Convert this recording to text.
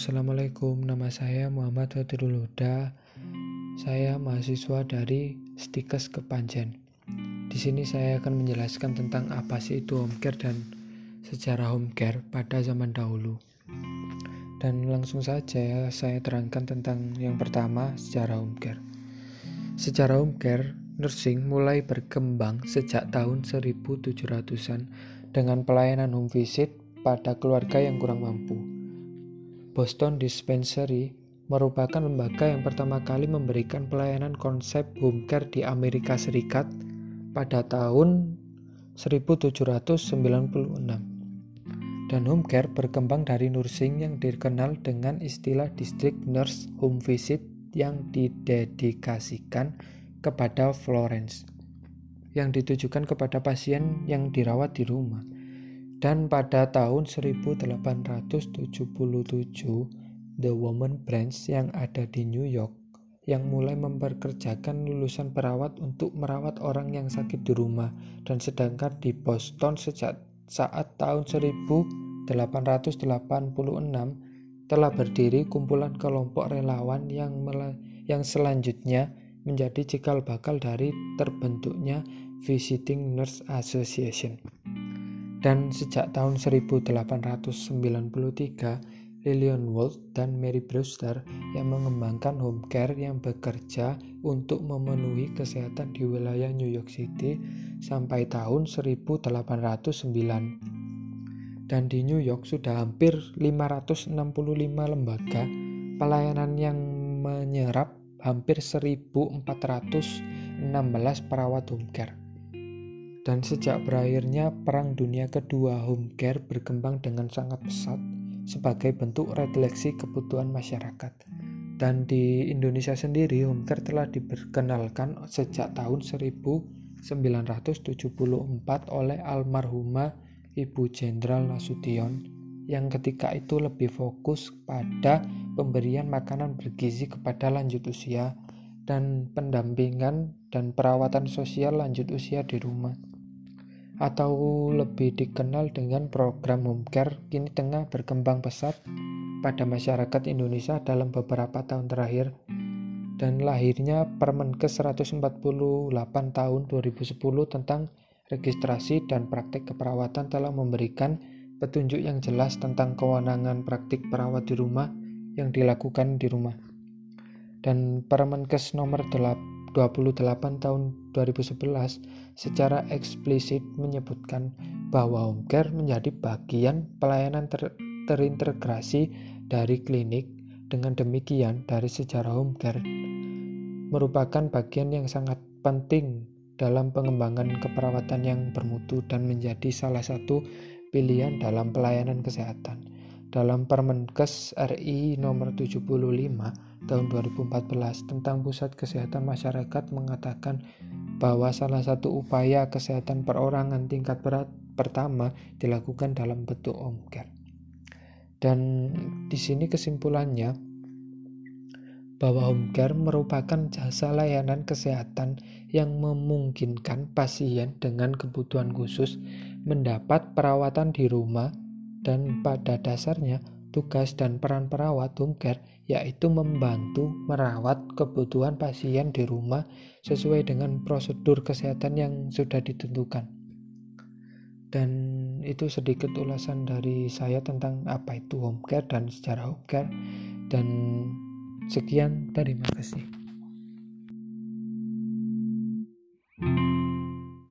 Assalamualaikum. Nama saya Muhammad Fatirul Huda. Saya mahasiswa dari Stikes Kepanjen. Di sini saya akan menjelaskan tentang apa sih itu home care dan sejarah home care pada zaman dahulu. Dan langsung saja saya terangkan tentang yang pertama, sejarah home care. Sejarah home care nursing mulai berkembang sejak tahun 1700-an dengan pelayanan home visit pada keluarga yang kurang mampu. Boston Dispensary merupakan lembaga yang pertama kali memberikan pelayanan konsep home care di Amerika Serikat pada tahun 1796. Dan home care berkembang dari nursing yang dikenal dengan istilah district nurse home visit yang didedikasikan kepada Florence yang ditujukan kepada pasien yang dirawat di rumah. Dan pada tahun 1877, The Woman Branch yang ada di New York yang mulai memperkerjakan lulusan perawat untuk merawat orang yang sakit di rumah dan sedangkan di Boston sejak saat tahun 1886 telah berdiri kumpulan kelompok relawan yang yang selanjutnya menjadi cikal bakal dari terbentuknya Visiting Nurse Association. Dan sejak tahun 1893, Lillian Walt dan Mary Brewster yang mengembangkan home care yang bekerja untuk memenuhi kesehatan di wilayah New York City sampai tahun 1809. Dan di New York sudah hampir 565 lembaga pelayanan yang menyerap hampir 1416 perawat home care. Dan sejak berakhirnya Perang Dunia Kedua, home care berkembang dengan sangat pesat sebagai bentuk refleksi kebutuhan masyarakat. Dan di Indonesia sendiri, home care telah diperkenalkan sejak tahun 1974 oleh almarhumah Ibu Jenderal Nasution yang ketika itu lebih fokus pada pemberian makanan bergizi kepada lanjut usia dan pendampingan dan perawatan sosial lanjut usia di rumah atau lebih dikenal dengan program home care kini tengah berkembang pesat pada masyarakat Indonesia dalam beberapa tahun terakhir dan lahirnya Permenkes 148 tahun 2010 tentang registrasi dan praktik keperawatan telah memberikan petunjuk yang jelas tentang kewenangan praktik perawat di rumah yang dilakukan di rumah. Dan Permenkes nomor 28 tahun 2011 secara eksplisit menyebutkan bahwa home care menjadi bagian pelayanan ter terintegrasi dari klinik. Dengan demikian, dari sejarah home care merupakan bagian yang sangat penting dalam pengembangan keperawatan yang bermutu dan menjadi salah satu pilihan dalam pelayanan kesehatan. Dalam Permenkes RI nomor 75 tahun 2014 tentang Pusat Kesehatan Masyarakat mengatakan bahwa salah satu upaya kesehatan perorangan tingkat berat pertama dilakukan dalam bentuk home. Dan di sini kesimpulannya bahwa home merupakan jasa layanan kesehatan yang memungkinkan pasien dengan kebutuhan khusus mendapat perawatan di rumah dan pada dasarnya tugas dan peran perawat home care yaitu membantu merawat kebutuhan pasien di rumah sesuai dengan prosedur kesehatan yang sudah ditentukan. Dan itu sedikit ulasan dari saya tentang apa itu home care dan sejarah home care. Dan sekian, terima kasih.